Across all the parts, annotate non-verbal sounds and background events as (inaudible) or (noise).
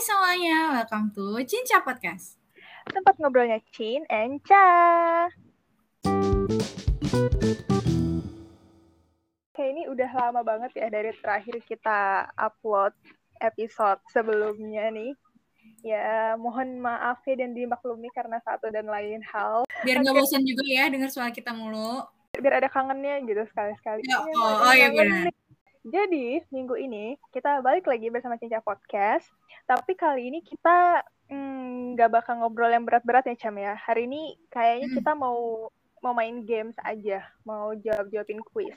semuanya, welcome to Cinca Podcast. Tempat ngobrolnya Cin and Cha. Oke, ini udah lama banget ya dari terakhir kita upload episode sebelumnya nih. Ya, mohon maaf ya dan dimaklumi karena satu dan lain hal. Biar nggak bosan juga ya dengar suara kita mulu. Biar ada kangennya gitu sekali-sekali. Ya, Iya, oh, oh iya kangen benar. nih. Jadi, minggu ini kita balik lagi bersama Cinca Podcast. Tapi kali ini kita mm, nggak bakal ngobrol yang berat-berat ya, Cam ya. Hari ini kayaknya Hmm. kita mau mau main games aja, mau jawab-jawabin quiz.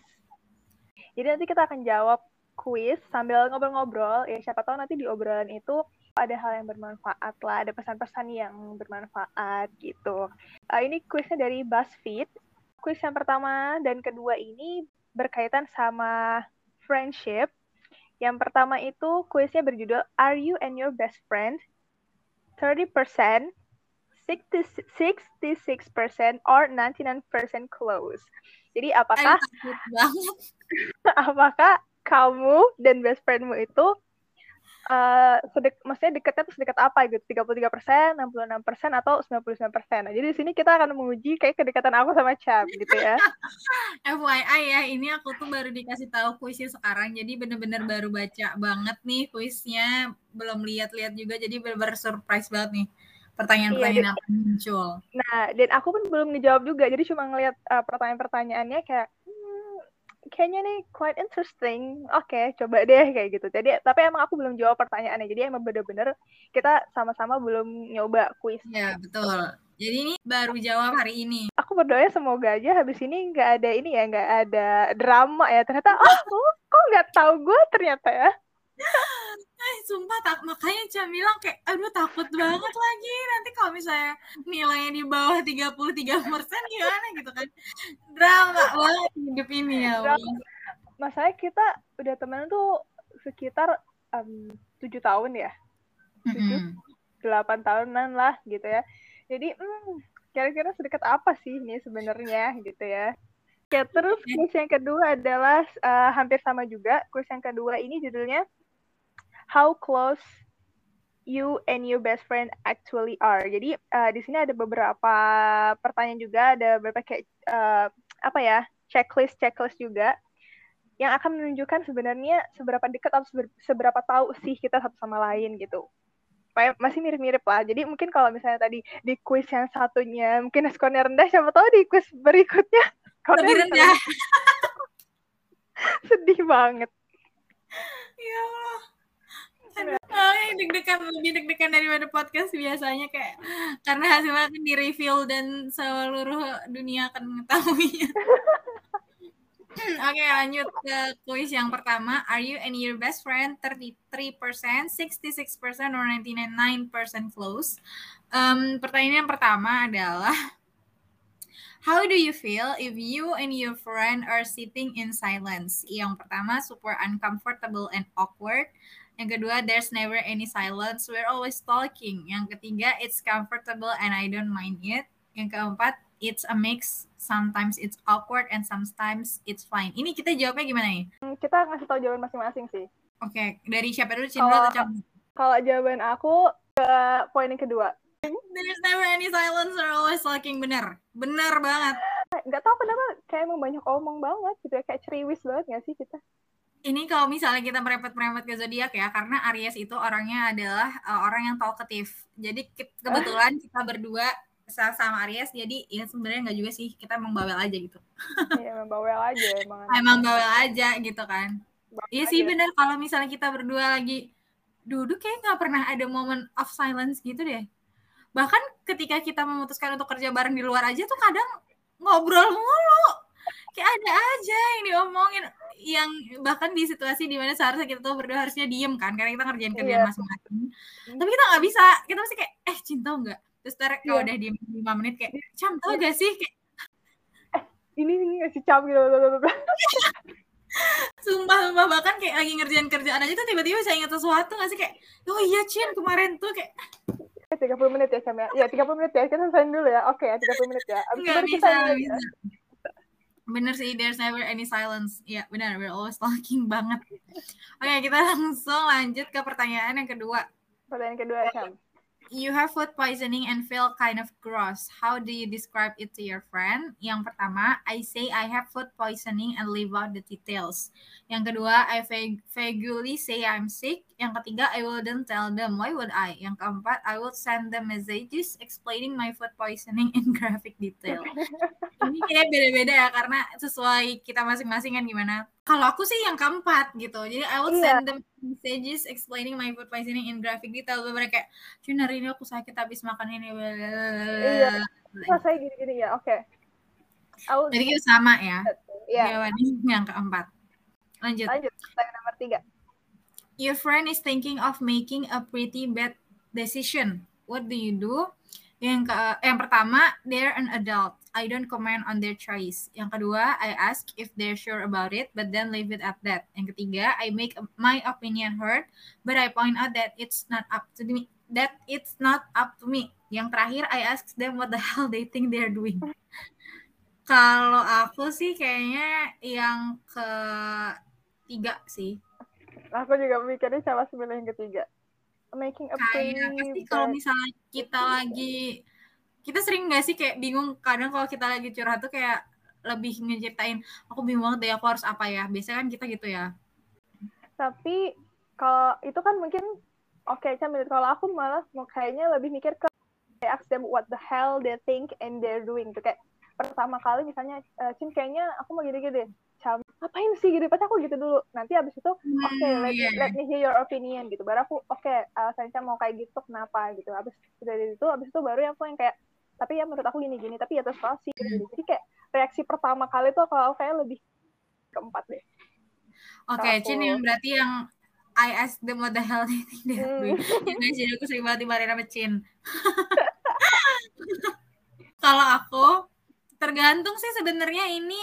Jadi nanti kita akan jawab quiz sambil ngobrol-ngobrol. Ya siapa tahu nanti di obrolan itu ada hal yang bermanfaat lah, ada pesan-pesan yang bermanfaat gitu. Eh, ini quiznya dari BuzzFeed. Quiz yang pertama dan kedua ini berkaitan sama friendship. Yang pertama itu kuisnya berjudul Are You and Your Best Friend 30%, 60 66% or 99% close. Jadi apakah (laughs) apakah kamu dan best friendmu itu eh sedek, maksudnya dekatnya tuh sedekat apa gitu? 33%, 66% atau 99%. Nah, jadi di sini kita akan menguji kayak kedekatan aku sama Cham gitu ya. (laughs) FYI ya, ini aku tuh baru dikasih tahu kuisnya sekarang, jadi bener-bener baru baca banget nih kuisnya, belum lihat-lihat juga, jadi bener-bener surprise banget nih pertanyaan-pertanyaan yang akan muncul. Nah, dan aku pun belum ngejawab juga, jadi cuma ngeliat uh, pertanyaan-pertanyaannya kayak, kayaknya nih quite interesting. Oke, coba deh kayak gitu. Jadi, tapi emang aku belum jawab pertanyaannya. Jadi emang bener-bener kita sama-sama belum nyoba kuis. Ya, betul. Jadi ini baru jawab hari ini. Aku berdoa semoga aja habis ini nggak ada ini ya, nggak ada drama ya. Ternyata, oh, oh, kok nggak tahu gue ternyata ya. Tak makanya Cam bilang kayak aduh takut banget lagi nanti kalau misalnya nilainya di bawah 33% gimana gitu kan. Drama banget hidup ini ya. Masalahnya kita udah temenan tuh sekitar tujuh tahun ya. Mm-mm. 8 tahunan lah gitu ya. Jadi hmm, kira-kira sedekat apa sih ini sebenarnya gitu ya. Ya terus quiz yang kedua adalah eh, hampir sama juga. Quiz yang kedua ini judulnya How close you and your best friend actually are. Jadi eh, di sini ada beberapa pertanyaan juga, ada beberapa kayak eh, apa ya checklist checklist juga yang akan menunjukkan sebenarnya seberapa dekat atau seber- seberapa tahu sih kita satu sama lain gitu masih mirip-mirip lah. Jadi mungkin kalau misalnya tadi di quiz yang satunya mungkin skornya rendah, siapa tahu di quiz berikutnya (laughs) skornya Lebih rendah. (laughs) Sedih banget. Ya Allah. Ini deg-degan lebih deg-degan daripada podcast biasanya kayak karena hasilnya akan di dan seluruh dunia akan mengetahuinya. Oke lanjut ke kuis yang pertama. Are you and your best friend 33%, 66% or 99% close? Um, pertanyaan yang pertama adalah How do you feel if you and your friend are sitting in silence? Yang pertama, super uncomfortable and awkward. Yang kedua, there's never any silence. We're always talking. Yang ketiga, it's comfortable and I don't mind it. Yang keempat, it's a mix. Sometimes it's awkward and sometimes it's fine. Ini kita jawabnya gimana nih? Hmm, Kita ngasih tahu jawaban masing-masing sih. Oke, dari siapa dulu? Cindro atau Cam? Kalau jawaban aku ke poin yang kedua. There's never any silence. We're always talking. Bener. Bener banget. Nggak tahu kenapa kayak emang banyak omong banget gitu ya. Kayak ceriwis banget nggak sih kita? Ini kalau misalnya kita merepet-merepet ke zodiak ya, karena Aries itu orangnya adalah uh, orang yang talkative. Jadi ke- kebetulan kita berdua sa- sama Aries, jadi ya sebenarnya nggak juga sih, kita emang bawel aja gitu. Iya, emang bawel aja emang. (laughs) Emang bawel aja gitu kan. Iya sih aja. bener, kalau misalnya kita berdua lagi duduk kayak nggak pernah ada momen of silence gitu deh. Bahkan ketika kita memutuskan untuk kerja bareng di luar aja tuh kadang ngobrol mulu. Kayak ada aja yang diomongin yang bahkan di situasi di mana seharusnya kita tuh berdua harusnya diem kan karena kita ngerjain kerjaan Iya. masing-masing. Tapi kita nggak bisa, kita mesti kayak eh cinta nggak? Terus ntar kalau Iya. udah diem 5 menit kayak Cam tau gak sih? Kayak, Ini ini ngasih cap gitu. sumpah sumpah bahkan kayak lagi ngerjain kerjaan aja tuh tiba-tiba saya ingat sesuatu gak sih kayak oh iya Cin kemarin tuh kayak 30 menit ya Cam ya. Ya 30 menit ya. Kita selesai dulu ya. Oke ya 30 menit ya. Abis itu nggak bisa kita nggak ini ya. Bener sih there's never any silence. Ya benar we're always talking (laughs) banget. Oke kita langsung lanjut ke pertanyaan yang kedua. Pertanyaan kedua, Cam. You have food poisoning and feel kind of gross. How do you describe it to your friend? Yang pertama, I say I have food poisoning and leave out the details. Yang kedua, I vaguely say I'm sick. Yang ketiga, I wouldn't tell them. Why would I? Yang keempat, I would send them messages explaining my food poisoning in (laughs) graphic detail. (laughs) Ini kayak beda-beda ya karena sesuai kita masing-masing kan gimana. Kalau aku sih yang keempat gitu. Jadi I would Iya. send them messages explaining my food poisoning in graphic detail. Mereka kayak, "Cun hari ini aku sakit habis makan ini." Iya. Rasanya gini-gini ya, oke. Will Jadi kita sama ya. Iya. Jawabannya yang keempat. Lanjut. Lanjut, pertanyaan nomor tiga. Your friend is thinking of making a pretty bad decision. What do you do? Yang ke yang pertama, they're an adult. I don't comment on their choice. Yang kedua, I ask if they're sure about it, but then leave it at that. Yang ketiga, I make my opinion heard, but I point out that it's not up to me. That it's not up to me. Yang terakhir, I ask them what the hell they think they're doing. (laughs) Kalau aku sih kayaknya yang ketiga sih. Aku juga mikirnya sama sebenarnya yang ketiga. Making a kayak pasti pretty kalau misalnya kita lagi kita sering nggak sih kayak bingung? Kadang kalau kita lagi curhat tuh kayak lebih ngeceritain aku bingung banget deh aku harus apa ya? Biasanya kan kita gitu ya. Tapi kalau itu kan mungkin oke Cam, kalau aku malah mau kayaknya lebih mikir ke ask them what the hell they think and they're doing. Tuh. Kayak pertama kali misalnya eh, Cim kayaknya aku mau gini-gini deh. Cam, ngapain sih gitu? Pasti aku gitu dulu. Nanti abis itu oke Hmm, let, iya. let me hear your opinion gitu. Baru aku oke alasan Cam mau kayak gitu kenapa gitu. Abis dari itu abis itu baru yang aku yang kayak tapi ya menurut aku gini-gini tapi ya terus sih gitu. Jadi kayak reaksi pertama kali tuh kalau aku kayak lebih keempat deh. oke Kalau Cin yang berarti yang I ask them what the hell they think they're Hmm. doing (laughs) jadi aku sering banget dimarahin sama Cin (laughs) kalau aku tergantung sih sebenarnya ini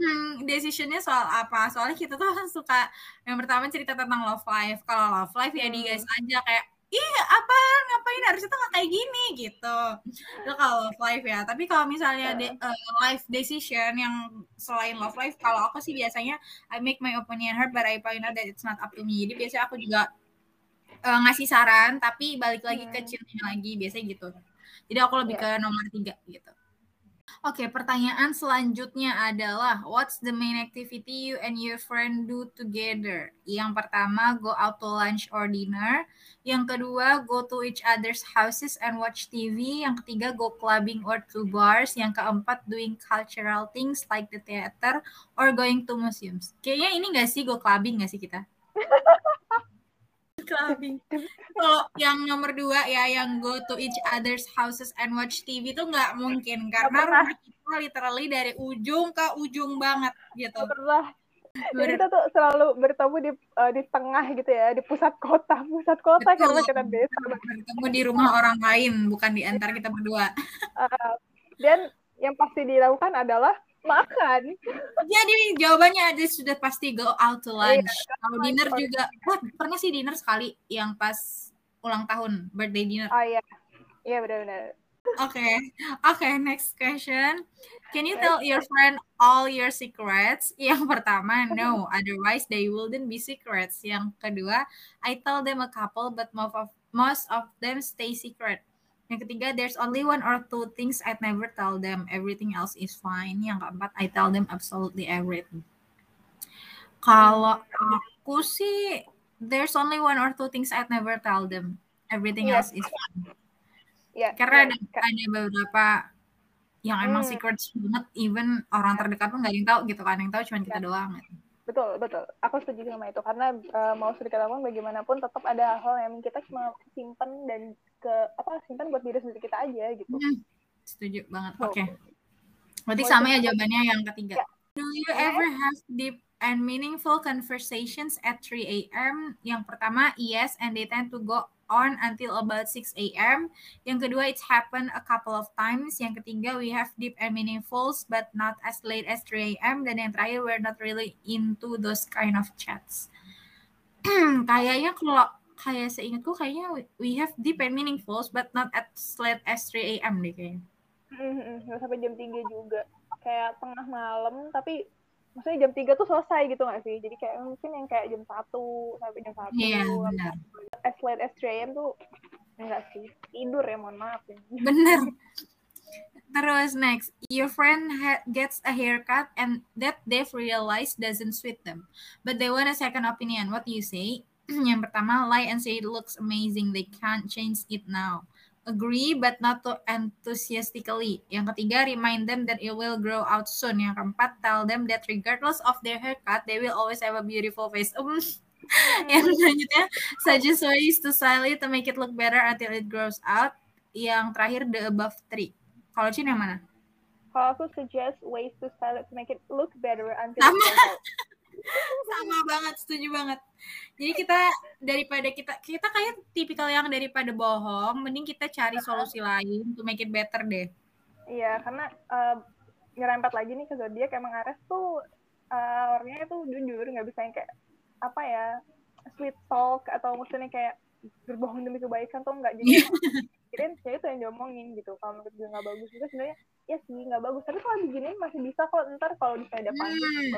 hmm, decisionnya soal apa. Soalnya kita tuh kan (laughs) suka yang pertama cerita tentang love life. Kalau love life ya di Hmm. guys aja kayak ih apa ngapain? Harusnya tuh nggak kayak gini gitu. Itu kalau love life ya. Tapi kalau misalnya de- eh, life decision yang selain love life kalau aku sih biasanya I make my opinion heard but I point out that it's not up to me. Jadi biasanya aku juga eh, ngasih saran tapi balik lagi ke Hmm. cinta lagi biasanya gitu. Jadi aku lebih Iya. ke nomor tiga gitu Oke, pertanyaan selanjutnya adalah what's the main activity you and your friend do together? Yang pertama, go out to lunch or dinner. Yang kedua, go to each other's houses and watch TV. Yang ketiga, go clubbing or to bars. Yang keempat, doing cultural things like the theater or going to museums. Kayaknya ini nggak sih go clubbing nggak sih kita? (laughs) clubbing. Kalau yang nomor dua ya, yang go to each other's houses and watch TV itu nggak mungkin karena rumah kita literally dari ujung ke ujung banget gitu. Pernah. Jadi kita tuh selalu bertemu di eh, di tengah gitu ya, di pusat kota, pusat kota Betul. karena kita desa. bertemu di rumah orang lain bukan di antara kita berdua. Eh, dan yang pasti dilakukan adalah makan. Jadi jawabannya ada sudah pasti go out to lunch. Kalau lunch dinner or- juga, wah pernah sih dinner sekali yang pas ulang tahun birthday dinner. Oh iya, iya benar-benar. Oke, oke next question. Can you tell your friend all your secrets? Yang pertama, (laughs) no. Otherwise, they wouldn't be secrets. Yang kedua, I tell them a couple, but most of most of them stay secret. Yang ketiga, there's only one or two things I'd never tell them. Everything else is fine. Yang keempat, I tell them absolutely everything. Kalau aku sih, there's only one or two things I'd never tell them. Everything Iya. else is fine. Iya. Karena iya. ada, ada beberapa yang emang Hmm. secret banget, even orang terdekat pun gak ada yang tahu gitu kan, yang tahu cuma kita Ya. doang. gitu. Betul, betul. Aku setuju sama itu karena eh, mau sedikit apa pun bagaimanapun tetap ada hal yang kita cuma simpen dan ke apa simpan buat diri sendiri kita aja gitu. Hmm, setuju banget. Oke. Berarti Mau sama ya jawabannya yang ketiga. Ya. Do you ever have deep and meaningful conversations at 3 a.m.? Yang pertama, yes, and they tend to go on until about 6 a.m. Yang kedua, it's happened a couple of times. Yang ketiga, we have deep and meaningful, but not as late as 3 a.m. Dan yang terakhir, we're not really into those kind of chats. (clears throat) kayaknya kalau kayak seingatku kayaknya we- have deep and meaningful, but not as late as 3 a.m. deh kayaknya. Nggak sampai jam 3 juga. Kayak tengah malam tapi maksudnya jam 3 tuh selesai gitu gak sih jadi kayak mungkin yang kayak jam 1 sampai jam 1 Iya, benar. as late as 3 am tuh enggak sih tidur ya mohon maaf ya (laughs) Bener. Terus next, your friend ha- gets a haircut and that they've realized doesn't suit them, but they want a second opinion. What do you say? (clears throat) Yang pertama, lie and say it looks amazing. They can't change it now. Agree but not too enthusiastically. Yang ketiga, remind them that it will grow out soon. Yang keempat, tell them that regardless of their haircut, they will always have a beautiful face. Um, (laughs) yang selanjutnya, suggest ways to style it to make it look better until it grows out. Yang terakhir, the above three. Kalau Cin yang mana? kalau aku suggest ways to style it to make it look better until Sama. it grows out. (laughs) Sama banget, setuju banget. Jadi kita daripada kita kita kayak tipikal yang daripada bohong, mending kita cari solusi lain to make it better deh. Iya, karena uh, nyerempet lagi nih ke zodiak emang Aries tuh uh, orangnya tuh jujur nggak bisa yang kayak apa ya sweet talk atau maksudnya kayak berbohong demi kebaikan tuh nggak jadi (laughs) kirain ya itu yang diomongin gitu kalau menurut gue nggak bagus juga sebenarnya ya sih nggak bagus tapi kalau diginiin masih bisa kok ntar kalau di ada Hmm.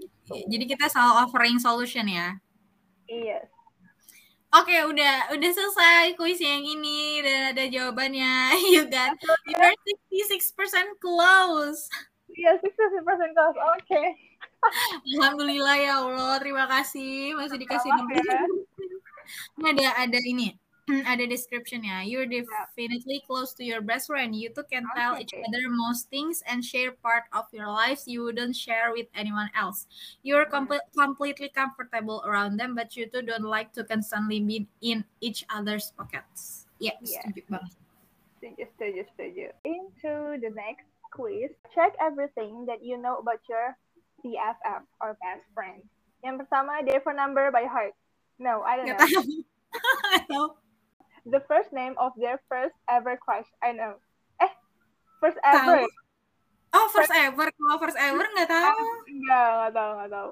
Gitu. Jadi kita selalu offering solution ya. iya Oke, udah udah selesai kuis yang ini dan ada jawabannya. (laughs) You got you're 66% close. iya sih persen kelas oke (laughs) Alhamdulillah ya Allah, terima kasih masih dikasih nomor. ya. (laughs) Ini ada ada ini, Mm. ada description ya. You're definitely close to your best friend. You two can tell each other most things and share part of your lives you wouldn't share with anyone else. You're comple- completely comfortable around them, but you two don't like to constantly be in each other's pockets. Ya, Yeah. setuju banget. setuju setuju setuju into the next quiz check everything that you know about your BFF or best friend yang pertama their phone number by heart no I don't Gak know tahu. (laughs) Gak tahu. The first name of their first ever crush I know eh first ever Oh, first ever. Kalau first (laughs) ever nggak tahu. enggak enggak tahu enggak tahu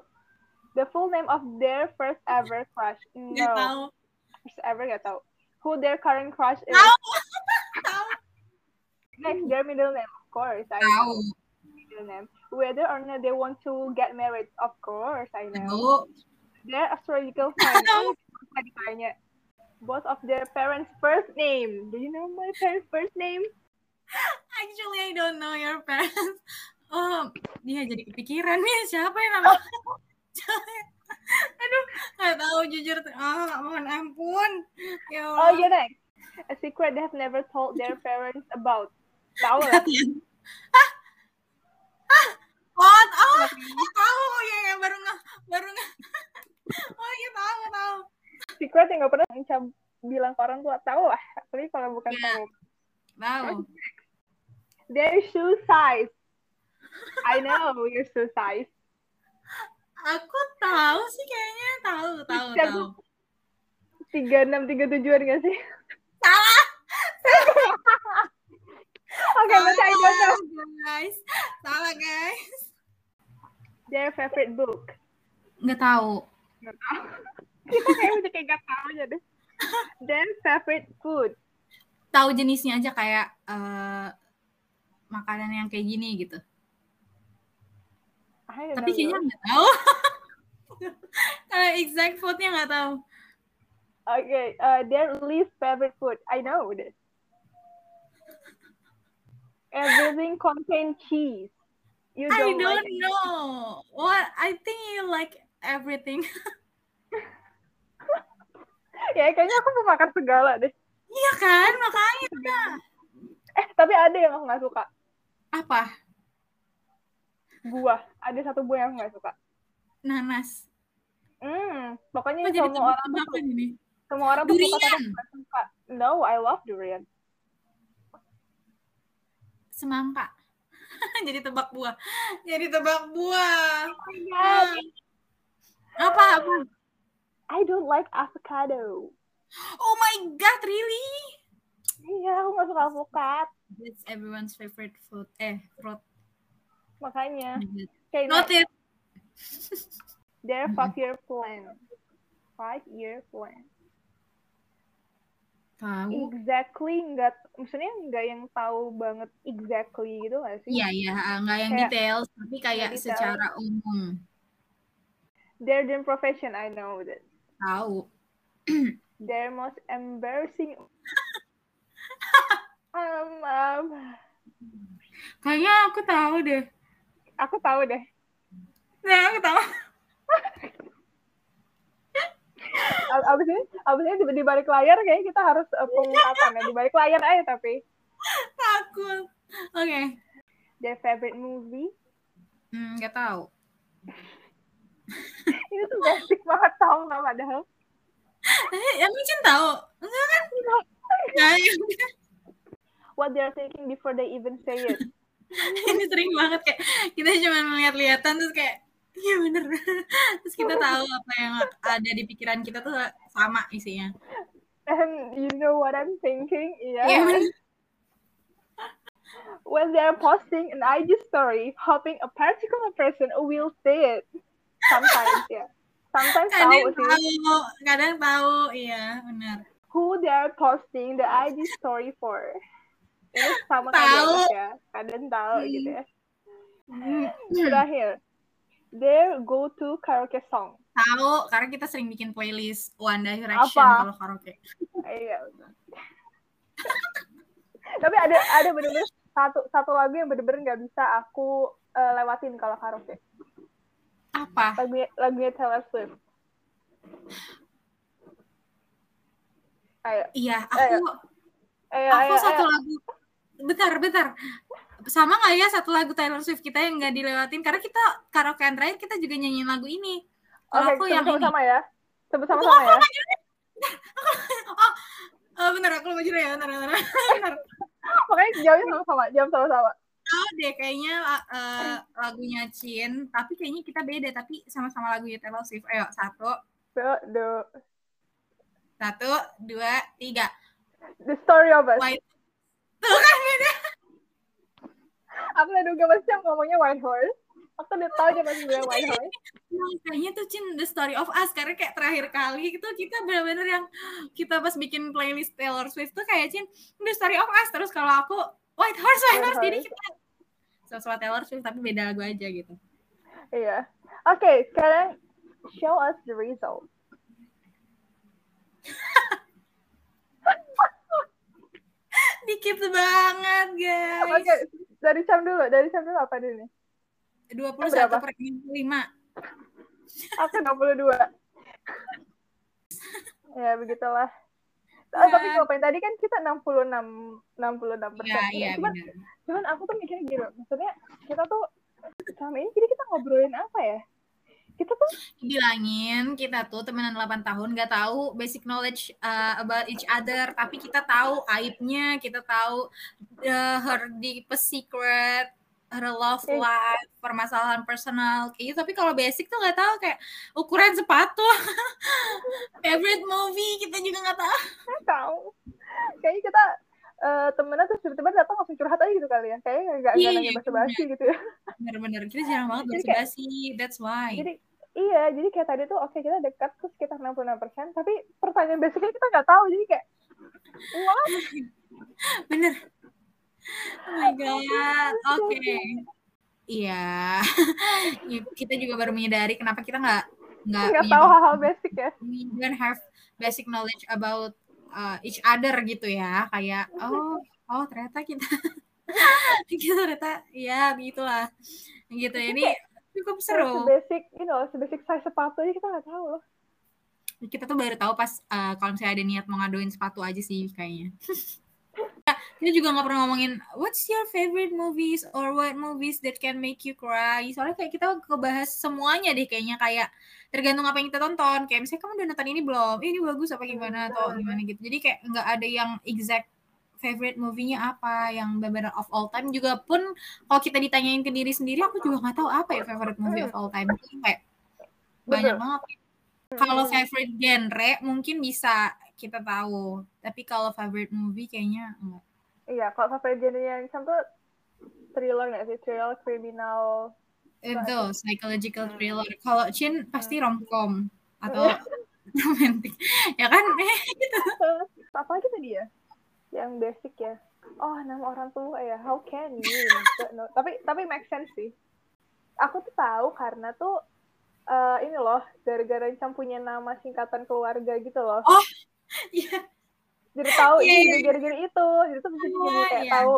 the full name of their first ever crush Nggak no tahu. first ever enggak tahu who their current crush is Tahu. (laughs) Tahu. next their middle name of course I Tahu. know middle name whether or not they want to get married of course I know Tahu. their astrological sign (laughs) ditanya both of their parents first name do you know my parents first name Actually, I don't know your parents. Oh, dia jadi kepikiran nih siapa yang nama? Aduh, nggak tahu jujur. Ah, mohon ampun. Ya oh Allah. yeah next a secret they have never told their parents about tahu lah Hah? Hah? Oh, oh, tahu ya, ya baru nggak, baru nggak. (laughs) Oh iya tahu, tahu. Secret yang nggak pernah Ica bilang ke orang tua tahu lah tapi kalau bukan Iya. tahu Tahu. their shoe size I know your shoe size Aku tahu sih kayaknya tahu, tahu, tahu. tiga enam tiga tujuan gak sih Salah. (laughs) oke don't know Salah, guys. Salah, guys. their favorite book Nggak tahu. Nggak tahu. Kita kayak udah kayak gak tahu aja deh. Then favorite food. tahu jenisnya aja kayak eh, makanan yang kayak gini gitu. I Tapi kayaknya nggak tahu. (laughs) Kalau exact foodnya nggak tahu. Okay, uh, their least favorite food. I know this. Everything contain cheese. You I don't, don't like know. What? I think you like everything. (laughs) Ya, kayaknya aku mau makan segala deh. Iya kan, makanya. Eh, tapi ada yang aku nggak suka. Apa? Buah. Ada satu buah yang aku nggak suka. Nanas. Hmm, pokoknya Kok jadi semua orang tuh, ini? semua orang tuh suka tapi Durian. aku nggak suka. No, I love durian. Semangka. (laughs) Jadi tebak buah. Jadi tebak buah. Oh God. Apa? Apa? I don't like avocado. Oh my god, really? Iya, aku nggak suka alpukat. That's everyone's favorite food. Eh, fruit. Makanya. Okay, next. Noted. (laughs) Their five-year plan. Five-year plan. Tahu. exactly nggak maksudnya nggak yang tahu banget exactly gitu nggak sih Iya, iya, nggak yang Kayak- detail, tapi kayak detail. secara umum. their dream profession I know that Tahu. their most embarrassing (laughs) um, um, Kayaknya aku tahu deh. aku tahu deh Nah, aku tahu. Ab- abis ini abis ini di, di balik layar kayaknya kita harus uh, pengungkapan ya di balik layar aja tapi Takut. Oke. their favorite movie Hmm, nggak tahu. (laughs) ini tuh basic banget tau nggak padahal Eh, emang Cin tahu? Enggak kan? Nah, ya udah. what they are thinking before they even say it (laughs) ini sering banget kayak kita cuma melihat-lihatan terus kayak iya bener terus kita tahu apa yang ada di pikiran kita tuh sama isinya and you know what I'm thinking yeah Iya bener. when they're posting an IG story, hoping a particular person will see it. Sometimes, yeah. Sometimes kadang tahu sih kadang tahu iya benar who they're posting the IG story for. Ini sama Tahu. ya. Kadang tahu Hmm. gitu ya. Terakhir, their go-to karaoke song. tahu karena kita sering bikin playlist One Direction Apa? kalau karaoke Iya. Tapi ada ada bener-bener satu satu lagu yang bener-bener nggak bisa aku eh, lewatin kalau karaoke. Apa Lagunya lagunya Taylor Swift. Ayo, iya Ayo. aku ayo, aku ayo, satu ayo. lagu bentar bentar sama nggak ya satu lagu Taylor Swift kita yang nggak dilewatin karena kita karaokean terakhir kita juga nyanyiin lagu ini kalau Oke, aku yang sebut ini sama ya. Sebut sama-sama ya. (laughs) oh oh bentar aku lupa juga ya bentar bentar, bentar. (laughs) Makanya jawabnya sama-sama, jawab sama-sama. Tahu deh kayaknya eh, lagunya Chin tapi kayaknya kita beda tapi sama-sama lagunya Taylor Swift. Ayo satu. The, satu dua tiga. The story of us. White (laughs) tuh kan beda. Aku udah duga pasti yang ngomongnya White Horse. Aku udah tahu dia pasti bilang White Horse. Nah, kayaknya tuh Chin The Story of Us karena kayak terakhir kali itu kita benar-benar yang kita pas bikin playlist Taylor Swift tuh kayak Chin The Story of Us. Terus kalau aku White Horse White White Horse. Jadi kita sama Taylor Swift tapi beda lagu aja gitu. Iya. Oke, sekarang show us the result. (laughs) Dikit banget guys. Oke, dari Sam dulu. Dari Sam dulu apa dulu nih? 21 Berapa? per 55. Aku 22. (laughs) ya, begitulah. Oh, Ya. tapi ngapain tadi kan kita 66 66 persen. Iya, iya cuman, benar. cuman aku tuh mikirnya gini, maksudnya kita tuh selama ini jadi kita ngobrolin apa ya? Kita tuh Bilangin kita tuh temenan 8 tahun gak tahu basic knowledge uh, about each other tapi kita tahu aibnya, kita tahu uh, her deepest secret, her love Eh. life, permasalahan personal kayak gitu. Tapi kalau basic tuh nggak tahu kayak ukuran sepatu, (laughs) favorite movie kita juga nggak tahu. nggak tahu. Kayaknya kita eh temennya terus tiba-tiba datang langsung curhat aja gitu kali ya. Kayaknya nggak nggak Iya, nanya basa-basi gitu ya. Bener-bener kita jarang banget basa-basi, that's why. Jadi iya, jadi kayak tadi tuh oke kita dekat tuh sekitar 66%, tapi pertanyaan basicnya kita nggak tahu. Jadi kayak (laughs) what? Bener. Oh my god. Oke. Iya. (laughs) Ya, kita juga baru menyadari kenapa kita nggak nggak tahu hal-hal basic ya. we don't have basic knowledge about uh, each other gitu ya. Kayak oh oh ternyata kita (laughs) kita ternyata ya begitulah gitu. Ini cukup seru. Sebasic, you know, sebasic size sepatu aja kita nggak tahu loh. kita tuh baru tahu pas uh, kalau misalnya ada niat mau ngaduin sepatu aja sih kayaknya. (laughs) Kita juga nggak pernah ngomongin what's your favorite movies or what movies that can make you cry. Soalnya kayak kita ngebahas semuanya deh kayaknya kayak tergantung apa yang kita tonton. Kayak misalnya kamu udah nonton ini belum? Eh, ini bagus apa gimana atau gimana gitu. Jadi kayak nggak ada yang exact favorite movie-nya apa yang benar of all time juga pun kalau kita ditanyain ke diri sendiri aku juga nggak tahu apa ya favorite movie of all time kayak banyak banget kalau favorite genre mungkin bisa kita tahu, tapi kalau favorite movie kayaknya enggak. Iya, kalau favorit genre yang Sam tuh thriller nggak sih? Thriller, kriminal. Itu psychological thriller. Kalau Chin pasti romcom atau (laughs) romantic. ya kan? (laughs) gitu. apa aja tadi ya yang basic ya oh nama orang tua ya how can you no. tapi tapi make sense sih aku tuh tahu karena tuh uh, ini loh gara-gara Cam punya nama singkatan keluarga gitu loh oh iya. Jadi tahu yeah, jadi yeah. gara-gara itu. Jadi tuh bisa oh, jadi kayak yeah. tahu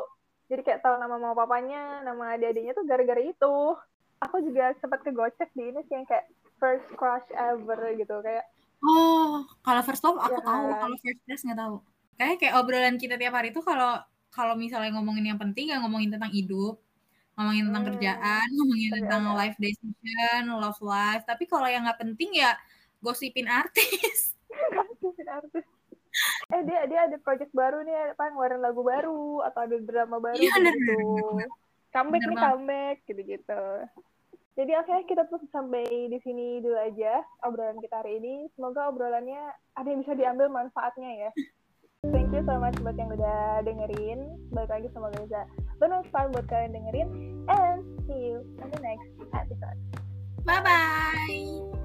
jadi kayak tahu nama mama papanya nama adik-adiknya tuh gara-gara itu. Aku juga sempat kegocek di ini sih yang kayak first crush ever gitu kayak oh kalau first love aku ya, tahu kalau first crush nggak tahu. Kayak kayak obrolan kita tiap hari tuh kalau kalau misalnya ngomongin yang penting ya ngomongin tentang hidup ngomongin tentang hmm, kerjaan ngomongin kerjaan. tentang life decision love life. Tapi kalau yang nggak penting ya gosipin artis (laughs) gosipin artis eh dia dia ada project baru nih apa ngeluarin lagu baru atau ada drama baru iya, gitu comeback nih comeback gitu gitu jadi oke okay, kita tuh sampai di sini dulu aja obrolan kita hari ini semoga obrolannya ada yang bisa diambil manfaatnya ya Thank you so much buat yang udah dengerin. Balik lagi semoga bisa bermanfaat buat kalian dengerin. And see you on the next episode. Bye-bye.